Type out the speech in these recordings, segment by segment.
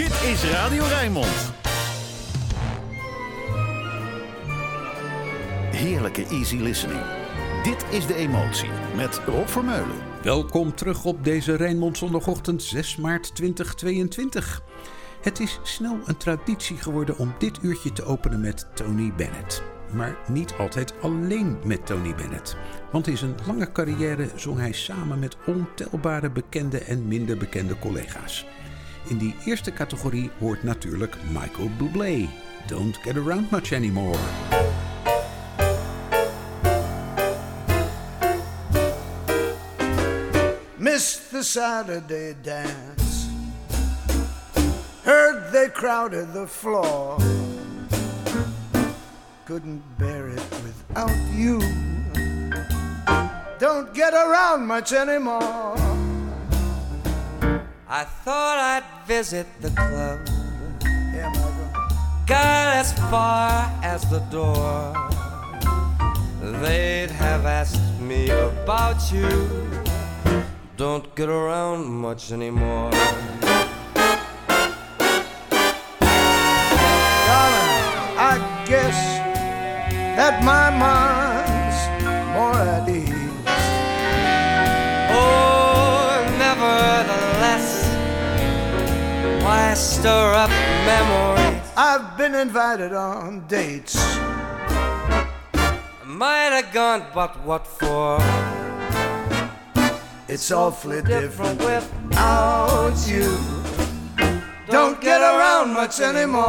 Dit is Radio Rijnmond. Heerlijke easy listening. Dit is De Emotie met Rob Vermeulen. Welkom terug op deze Rijnmond zondagochtend 6 maart 2022. Het is snel een traditie geworden om dit uurtje te openen met Tony Bennett. Maar niet altijd alleen met Tony Bennett. Want in zijn lange carrière zong hij samen met ontelbare bekende en minder bekende collega's. In die eerste categorie hoort natuurlijk Michael Bublé. Don't get around much anymore. Missed the Saturday dance. Heard they crowded the floor. Couldn't bear it without you. Don't get around much anymore. I thought I'd visit the club. Yeah, Got as far as the door. They'd have asked me about you. Don't get around much anymore. Darling, I guess that my mind's more at ease. Stir up memories? I've been invited on dates. I Might have gone, but what for? It's awfully different without you. Don't get around much anymore.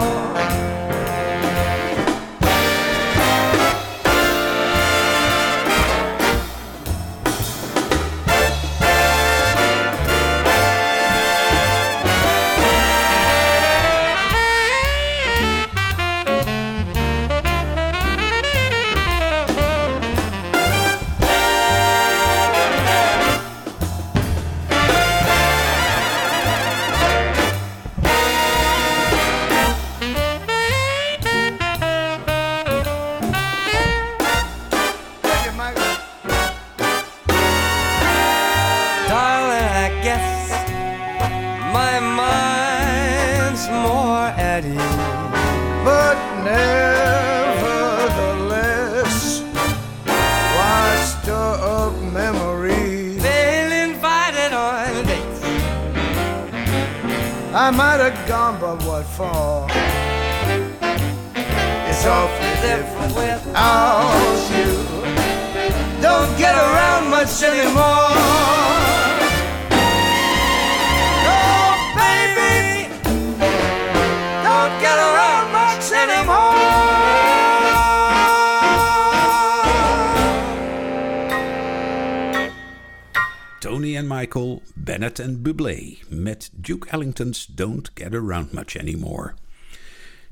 Don't Get Around Much Anymore.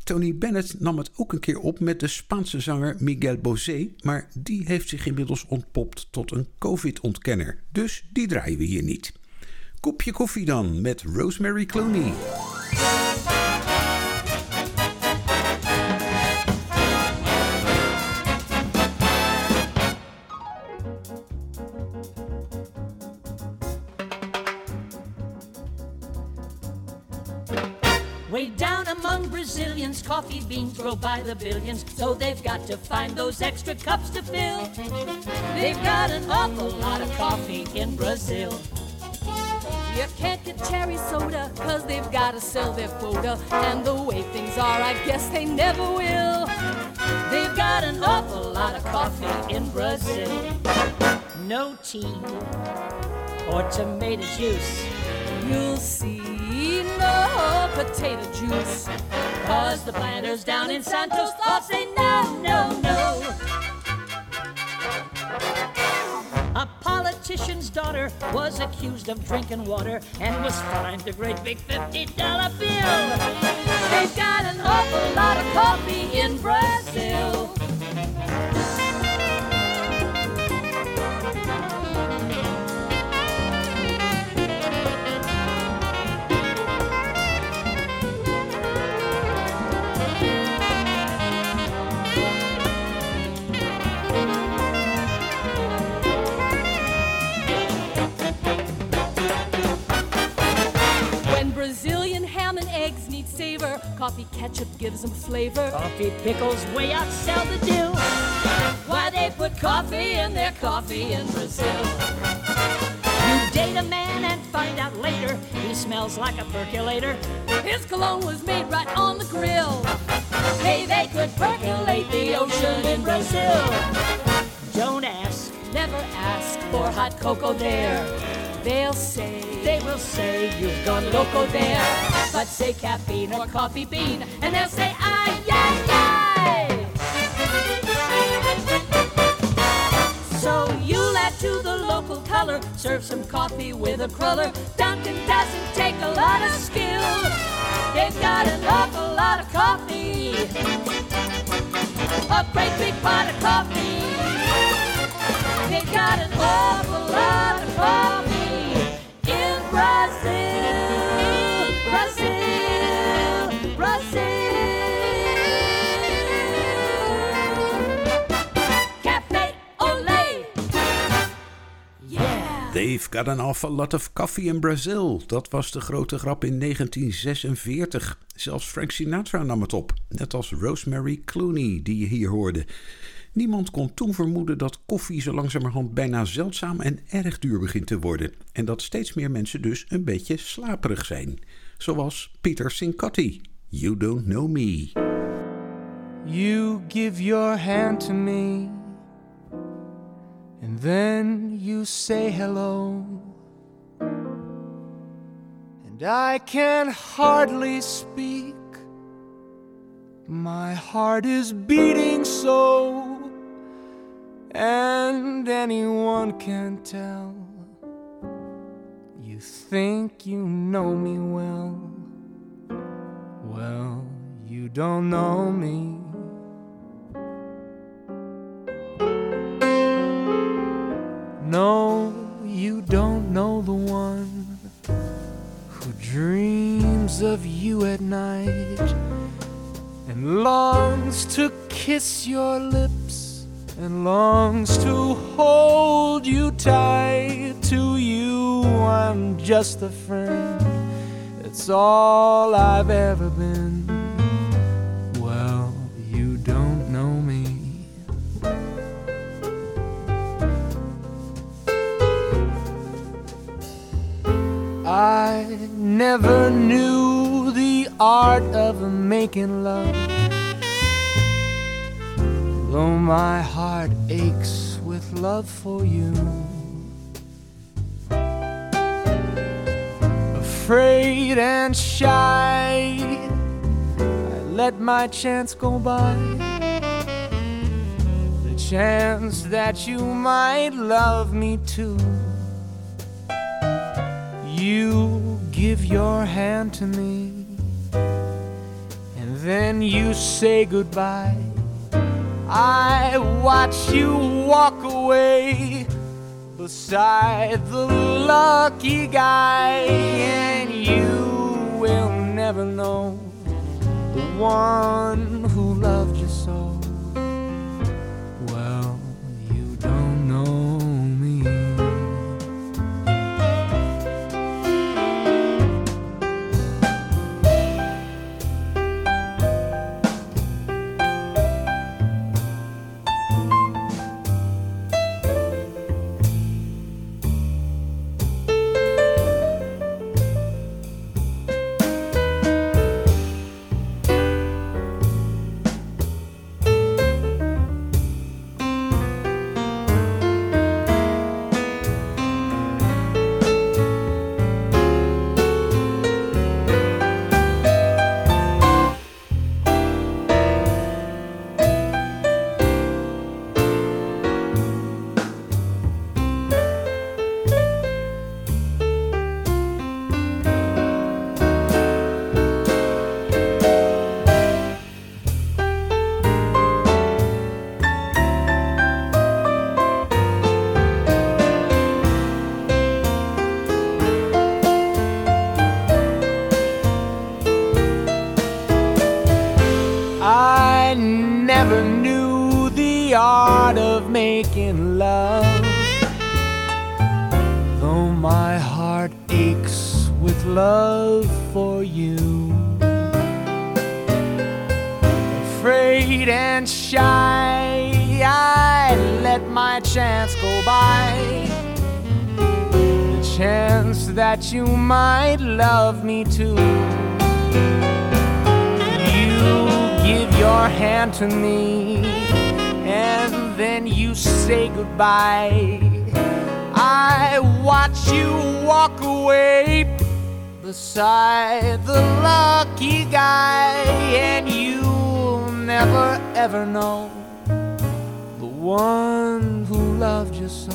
Tony Bennett nam het ook een keer op met de Spaanse zanger Miguel Bosé, maar die heeft zich inmiddels ontpopt tot een COVID-ontkenner. Dus die draaien we hier niet. Kopje koffie dan met Rosemary Clooney. Way down among Brazilians, coffee beans grow by the billions, so they've got to find those extra cups to fill. They've got an awful lot of coffee in Brazil. You can't get cherry soda, cause they've gotta sell their quota. And the way things are, I guess they never will. They've got an awful lot of coffee in Brazil. No tea or tomato juice. You'll see potato juice. Cause the planters down in Santos all say no, no, no. A politician's daughter was accused of drinking water and was fined a great big $50 bill. They've got an awful lot of coffee in Brazil. Coffee ketchup gives them flavor. Coffee pickles way outsell the dill. Why they put coffee in their coffee in Brazil. You date a man and find out later he smells like a percolator. His cologne was made right on the grill. Hey, they could percolate the ocean in Brazil. Don't ask, never ask for hot cocoa there. They'll say, they will say you've gone loco there. But say caffeine or coffee bean, and they'll say, ay, ay, ay. So you'll add to the local color, serve some coffee with a cruller. Dunkin' doesn't take a lot of skill. They've got an awful lot of coffee. A great big pot of coffee. They've got an awful lot of coffee in Brazil, They've got an awful lot of coffee in Brazil. Dat was de grote grap in 1946. Zelfs Frank Sinatra nam het op. Net als Rosemary Clooney, die je hier hoorde. Niemand kon toen vermoeden dat koffie zo langzamerhand bijna zeldzaam en erg duur begint te worden. En dat steeds meer mensen dus een beetje slaperig zijn. Zoals Peter Sincotti. You don't know me. You give your hand to me, and then you say hello. And I can hardly speak, my heart is beating so, and anyone can tell. You think you know me well. Well, you don't know me. No, you don't know the one who dreams of you at night and longs to kiss your lips and longs to hold you tight. To you, I'm just a friend. It's all I've ever been. I never knew the art of making love. Though my heart aches with love for you. Afraid and shy, I let my chance go by. The chance that you might love me too. You give your hand to me, and then you say goodbye. I watch you walk away beside the lucky guy, and you will never know the one ever know the one who loved you so.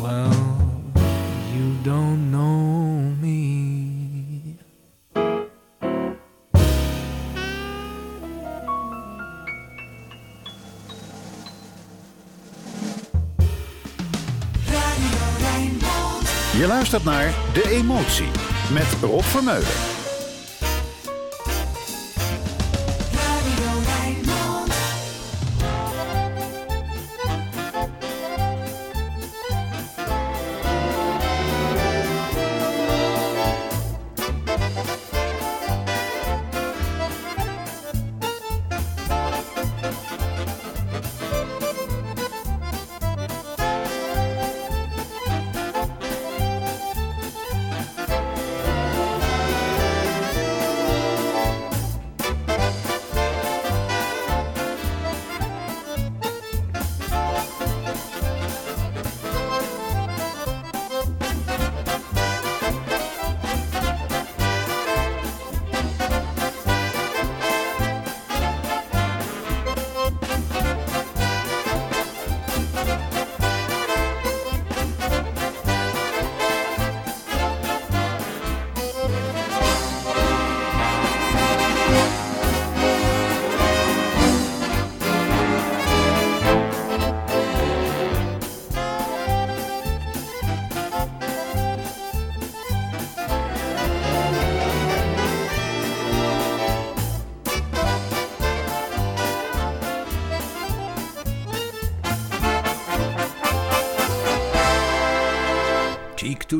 Well, you don't know me. Je luistert naar De Emotie met Rob Vermeulen.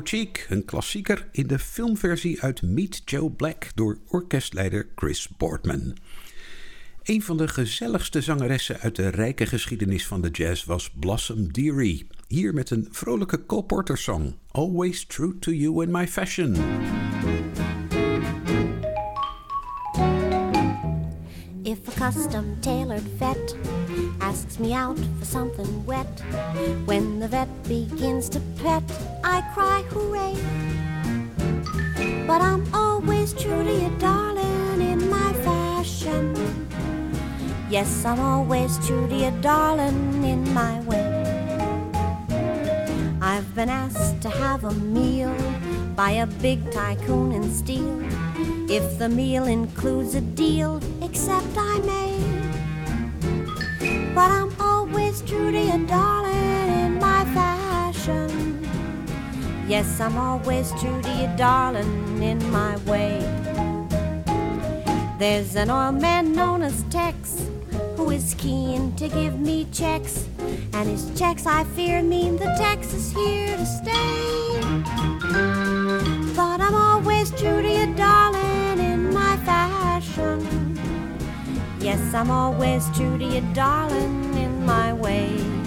Cheek een klassieker in de filmversie uit Meet Joe Black door orkestleider Chris Boardman. Een van de gezelligste zangeressen uit de rijke geschiedenis van de jazz was Blossom Dearie. Hier met een vrolijke Cole Porter song, Always True to You in My Fashion. If a custom tailored vet asks me out for something wet, when the vet begins to pet, I cry hooray. But I'm always true to you, darling, in my fashion. Yes, I'm always true to you, darling, in my way. I've been asked to have a meal by a big tycoon in steel. If the meal includes a deal, except I may. But I'm always true to you, darling, Yes, I'm always true to you, darling, in my way. There's an oil man known as Tex who is keen to give me checks. And his checks, I fear, mean the Tex is here to stay. But I'm always true to you, darling, in my fashion. Yes, I'm always true to you, darling, in my way.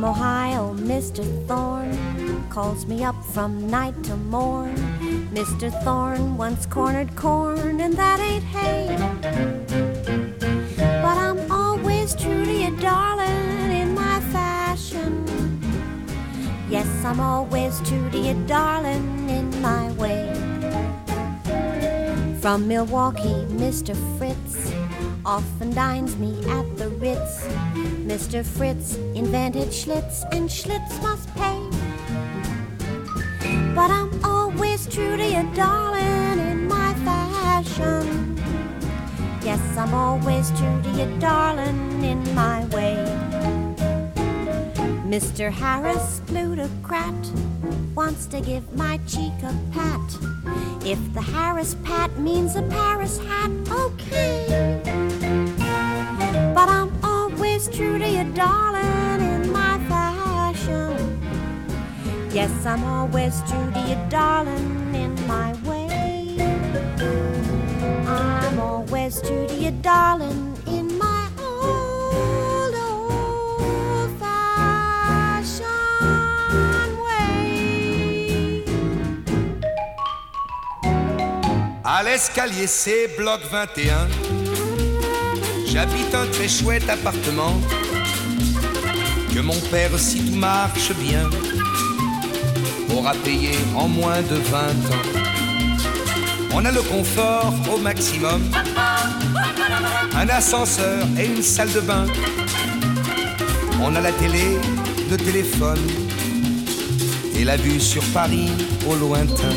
From Ohio, Mr. Thorne calls me up from night to morn. Mr. Thorne once cornered corn, and that ain't hay. But I'm always true to you, darling, in my fashion. Yes, I'm always true to you, darling, in my way. From Milwaukee, Mr. Fritz often dines me at the Ritz. Mr. Fritz invented Schlitz, and Schlitz must pay. But I'm always true to you, darling, in my fashion. Yes, I'm always true to you, darling, in my way. Mr. Harris, plutocrat, wants to give my cheek a pat. If the Harris pat means a Paris hat, okay. But I'm always true to you, darling, in my fashion. Yes, I'm always true to you, darling, in my way. I'm always true to you, darling, in my old, old fashioned way. À l'escalier C, bloc 21. J'habite un très chouette appartement que mon père, si tout marche bien, aura payé en moins de 20 ans. On a le confort au maximum, un ascenseur et une salle de bain. On a la télé, le téléphone et la vue sur Paris au lointain.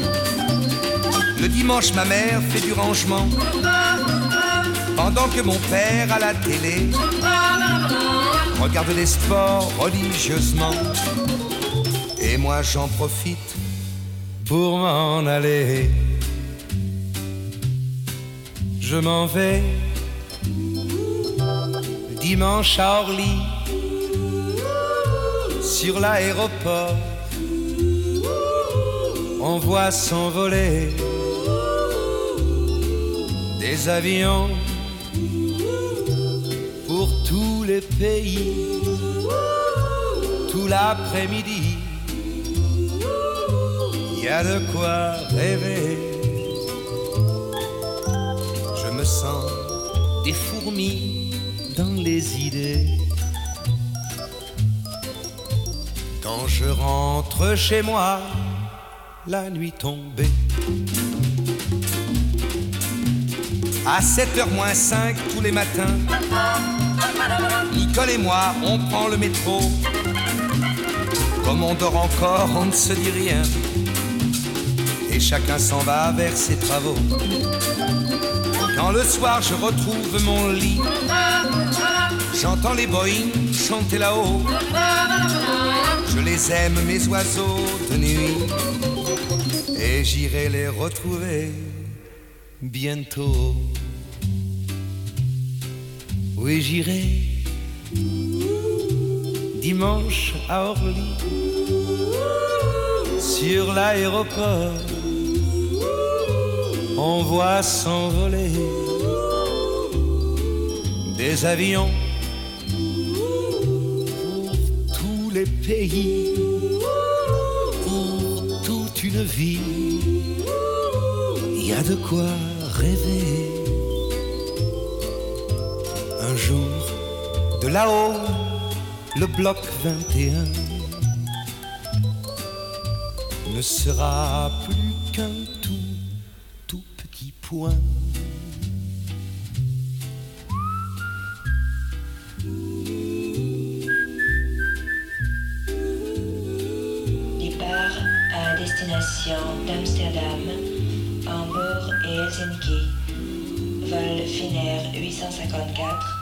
Le dimanche, ma mère fait du rangement. Pendant que mon père à la télé regarde les sports religieusement. Et moi j'en profite pour m'en aller. Je m'en vais dimanche à Orly sur l'aéroport. On voit s'envoler des avions pays tout l'après-midi. Il y a de quoi rêver. Je me sens des fourmis dans les idées. Quand je rentre chez moi, la nuit tombée. À 7h moins 5 tous les matins, Nicole et moi, on prend le métro. Comme on dort encore, on ne se dit rien. Et chacun s'en va vers ses travaux. Quand le soir je retrouve mon lit, j'entends les Boeing chanter là-haut. Je les aime, mes oiseaux de nuit, et j'irai les retrouver bientôt. Oui, j'irai dimanche à Orly, sur l'aéroport. On voit s'envoler des avions pour tous les pays, pour toute une vie. Il y a de quoi rêver. Là-haut, le bloc 21 ne sera plus qu'un tout, tout petit point. Départ à destination d'Amsterdam, Hambourg et Helsinki. Vol Finnair 854.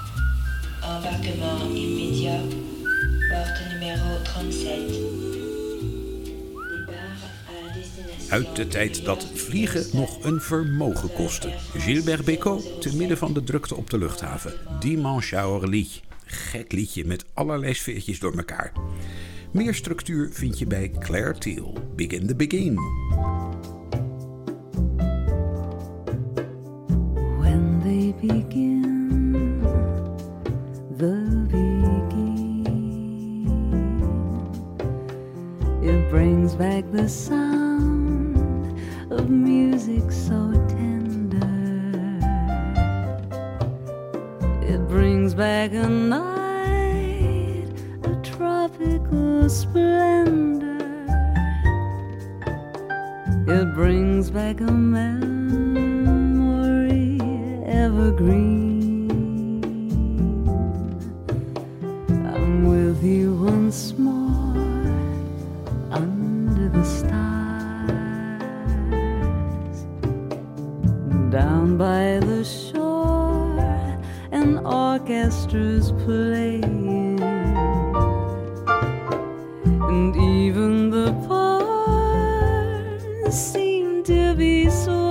Embarquement immédiat. Porte numéro 37. Départ à destination. Uit de tijd dat vliegen nog een vermogen kostte. Gilbert Bécaud te midden van de drukte op de luchthaven. Dimanche à Orly. Gek liedje met allerlei sfeertjes door elkaar. Meer structuur vind je bij Claire Teal. Begin the Begin. Seem to be swaying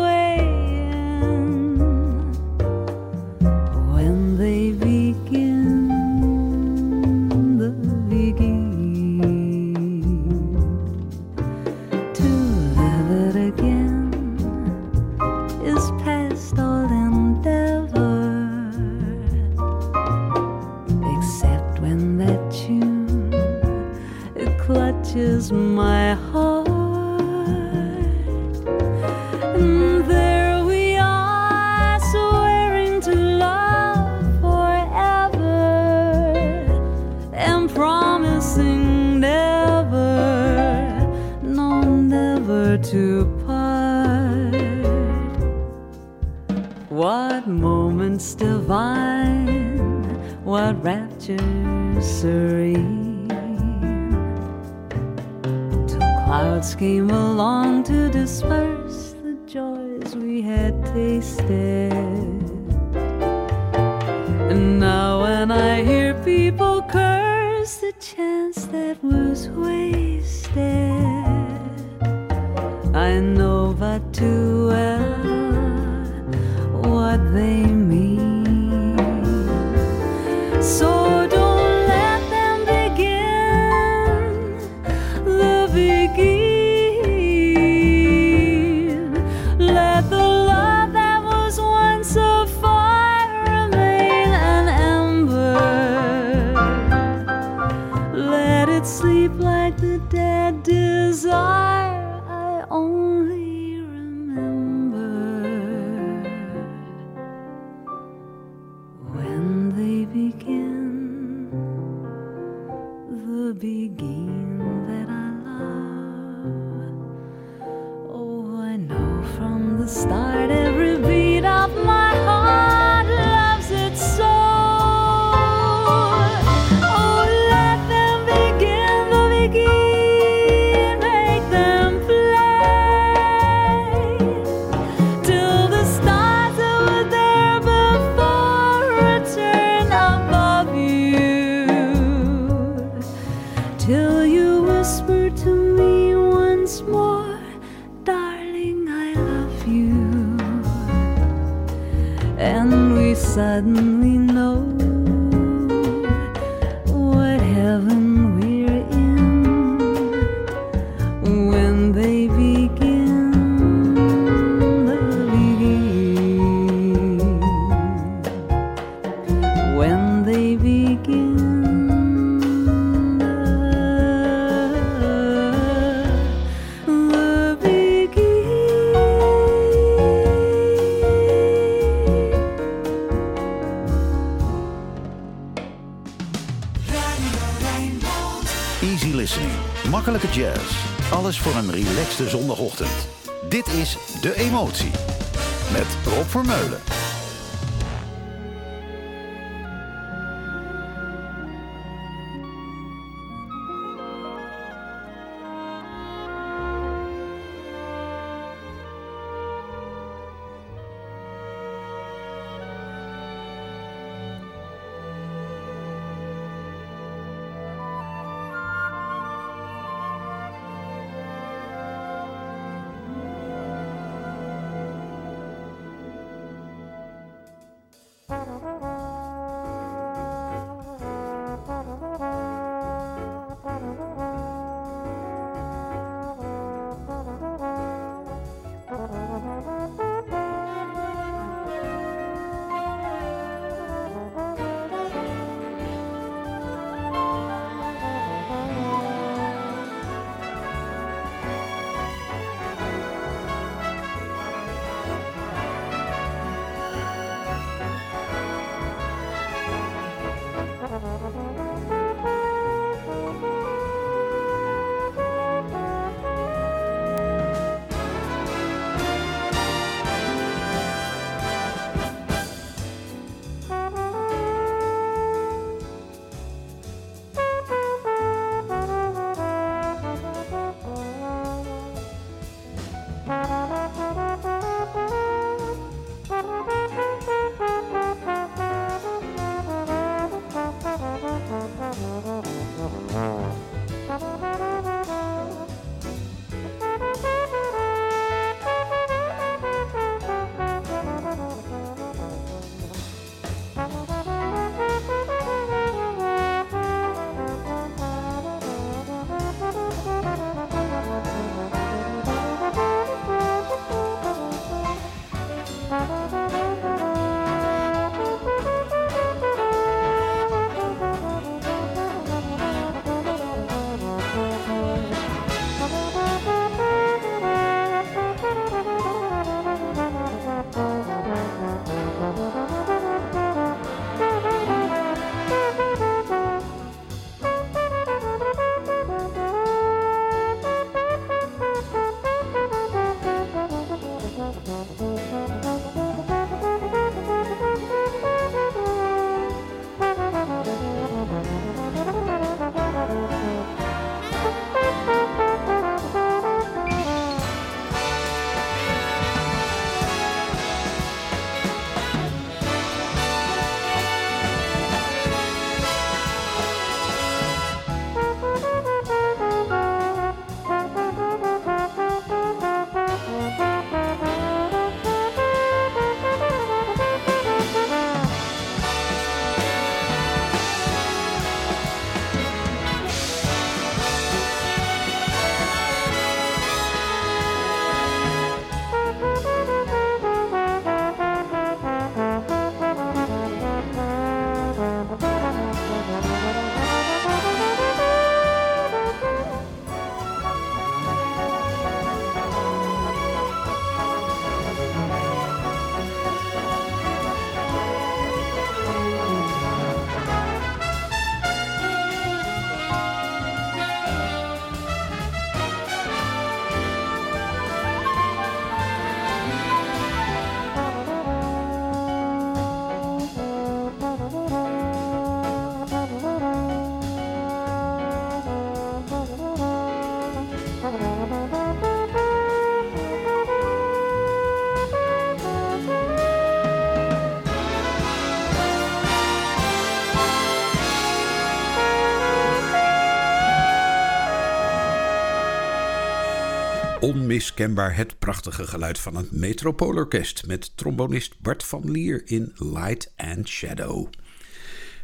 Onmiskenbaar het prachtige geluid van het Metropoolorkest met trombonist Bart van Lier in Light and Shadow.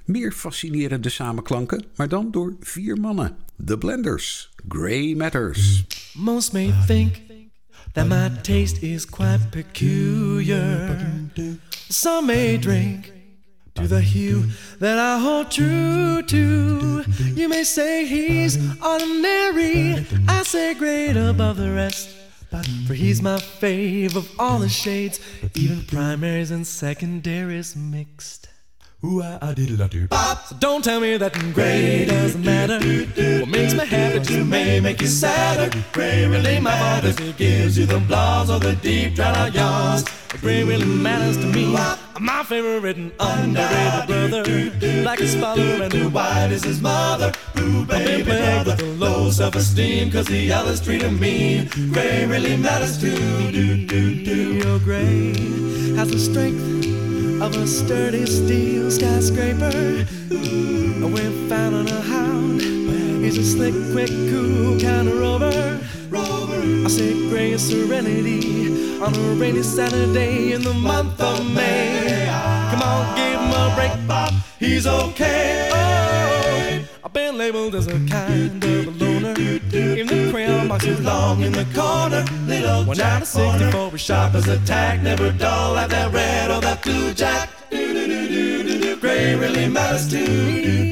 Meer fascinerende samenklanken, maar dan door vier mannen. The Blenders, Grey Matters. Most may think that my taste is quite peculiar. Some may drink to the hue that I hold true to. You may say he's ordinary, I say great above the rest. For he's my fave of all the shades, even primaries and secondaries mixed. Ooh, I, I did it, I do. So don't tell me that gray doesn't matter. What makes me happy just may make you sadder. Gray really matters. It gives you the blahs or the deep dry yawns. Gray really matters to me. I'm my favorite and underrated brother. Like his father and the white is his mother. Ooh, baby, brother. With low self-esteem cause the others treat him mean. Gray really matters too. Do, do, do. Your gray has the strength of a sturdy steel skyscraper. Ooh, we're found on a hound. He's a slick, quick, cool kind of rover. Rover. I say gray serenity on a rainy Saturday in the month of May. Come on, give him a break, Bob. He's okay. Oh, I've been labeled as a kind of a loner. Even the crayon box is long in the corner. Little one out of 64 was sharp as a tack, never dull like that red or that blue jack. Gray really matters too.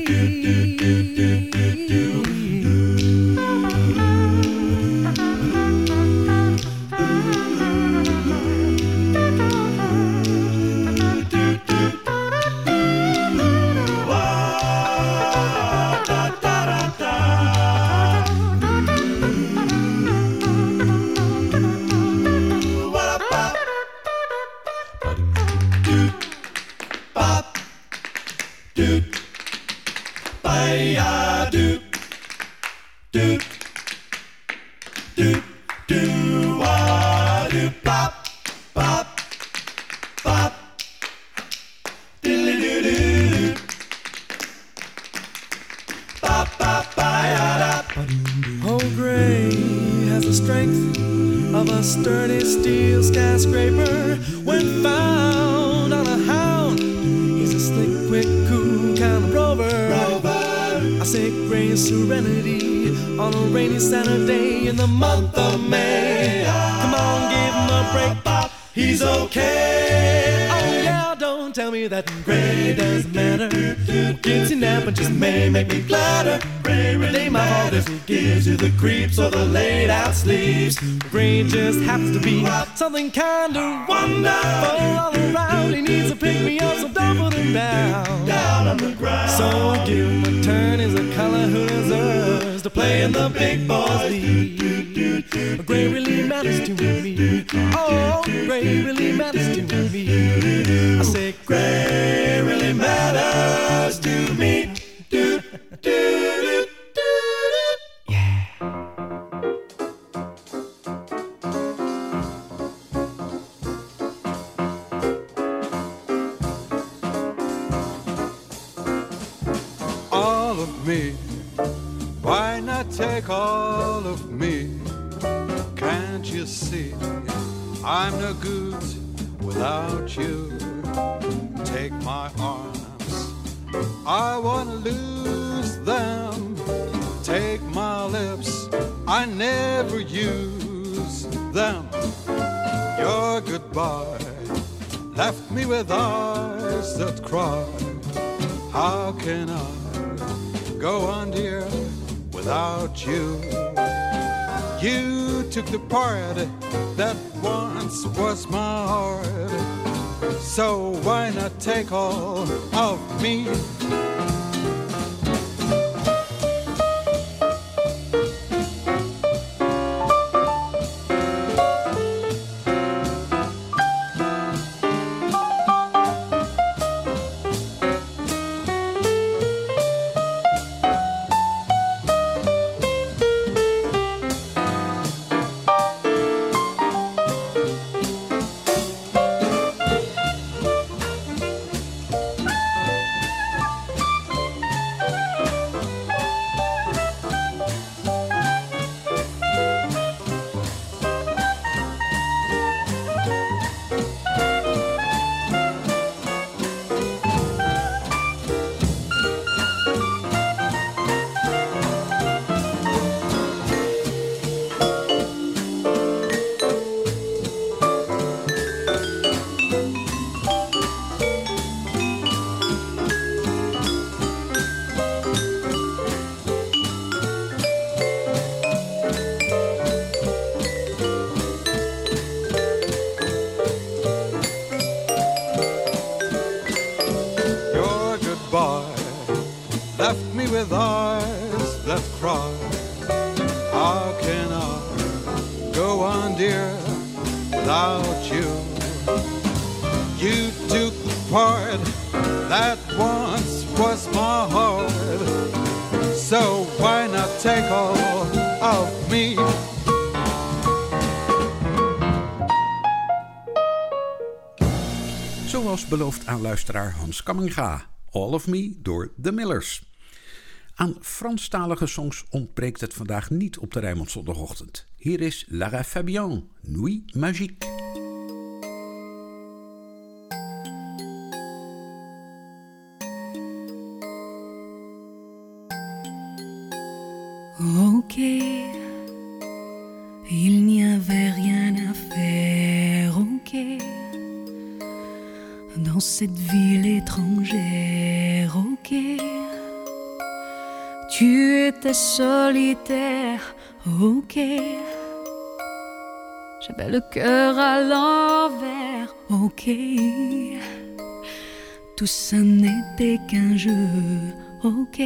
Do, do, That once was my heart. So why not take all of me aan luisteraar Hans Kamminga. All of Me door The Millers. Aan Franstalige songs ontbreekt het vandaag niet op de Rijnmond zondagochtend. Hier is Lara Fabian, Nuit Magique. Ok, il n'y avait rien à faire, ok, dans cette ville étrangère, ok. Tu étais solitaire, ok. J'avais le cœur à l'envers, ok. Tout ça n'était qu'un jeu, ok.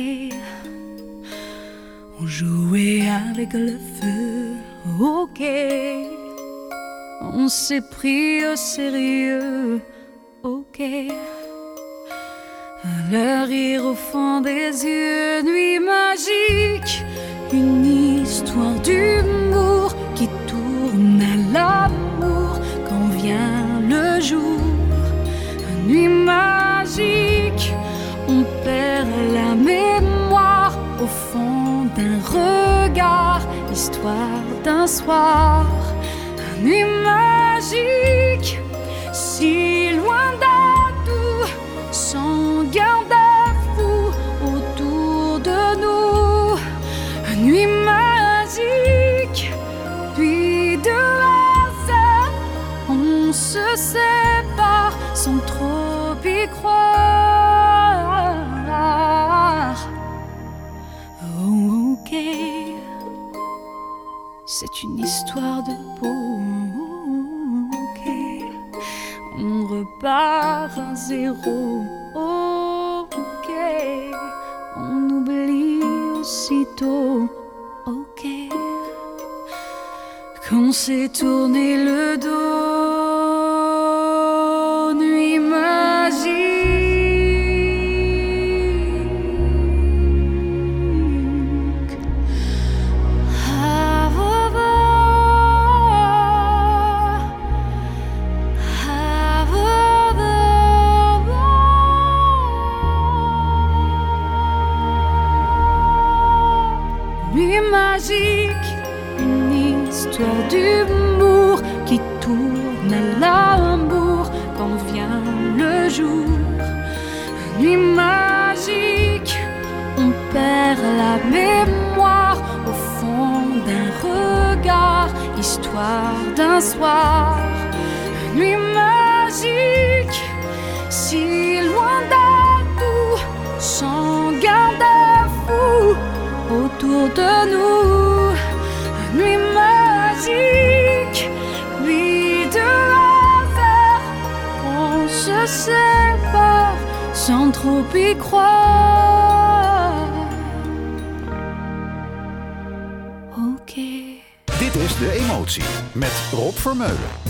On jouait avec le feu, ok. On s'est pris au sérieux, ok. Le rire au fond des yeux, nuit magique, une histoire d'humour qui tourne à l'amour quand vient le jour. Nuit magique, on perd la mémoire au fond d'un regard, histoire d'un soir. Nuit magique, si loin d'atout, sans garde-fou autour de nous. Nuit magique, puis de hasard, on se sépare sans trop y croire. Oh, ok, c'est une histoire de peau. Repart à zéro. Ok, on oublie aussitôt. Ok, qu'on s'est tourné le dos. Nuit magique, on perd la mémoire au fond d'un regard, histoire d'un soir. Nuit magique, si loin d'atout, sans garde-fou autour de nous. Trop y croire. Ok. Dit is De Emotie met Rob Vermeulen.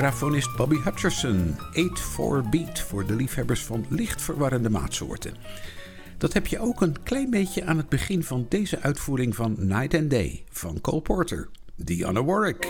vibrafonist Bobby Hutcherson. 8-4 beat voor de liefhebbers van licht verwarrende maatsoorten. Dat heb je ook een klein beetje aan het begin van deze uitvoering van Night and Day van Cole Porter, Diana Warwick.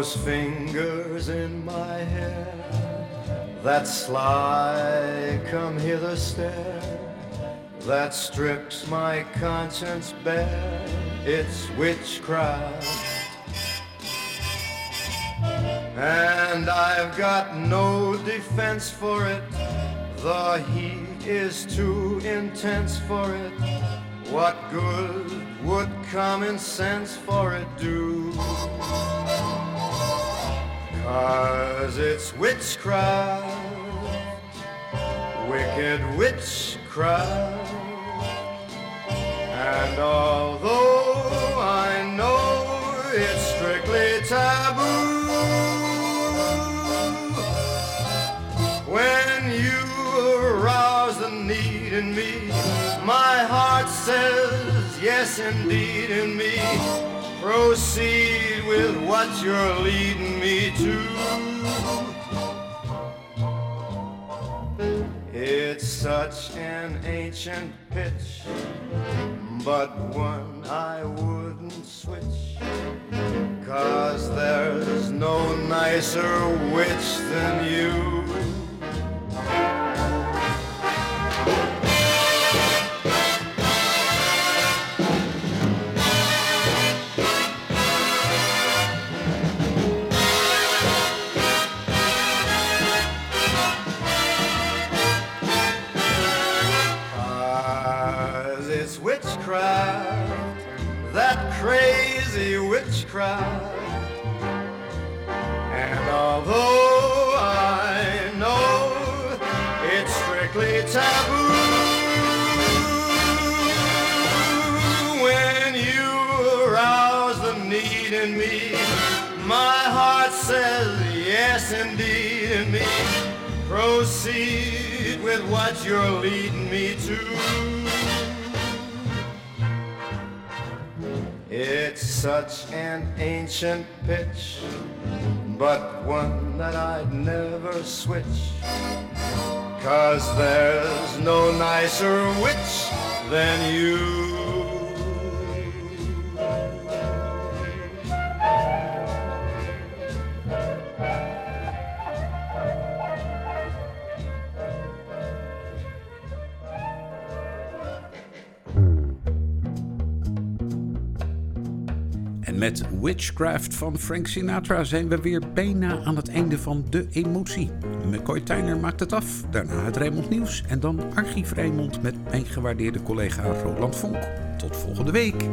those fingers in my hair, that sly come hither stare, that strips my conscience bare, it's witchcraft. And I've got no defense for it, the heat is too intense for it. What good would common sense for it do? Cause it's witchcraft, wicked witchcraft. And although I know it's strictly taboo, when you arouse the need in me, my heart says yes indeed in me. Proceed with what you're leading me to. It's such an ancient pitch, but one I wouldn't switch. Cause there's no nicer witch than you. Witchcraft, that crazy witchcraft. And although I know it's strictly taboo, when you arouse the need in me, my heart says yes indeed in me. Proceed with what you're leading me to. It's such an ancient pitch, but one that I'd never switch. Cause there's no nicer witch than you. Met Witchcraft van Frank Sinatra zijn we weer bijna aan het einde van de emotie. McCoy Tyner maakt het af, daarna het Rijnmond Nieuws en dan Archief Rijnmond met mijn gewaardeerde collega Roland Vonk. Tot volgende week.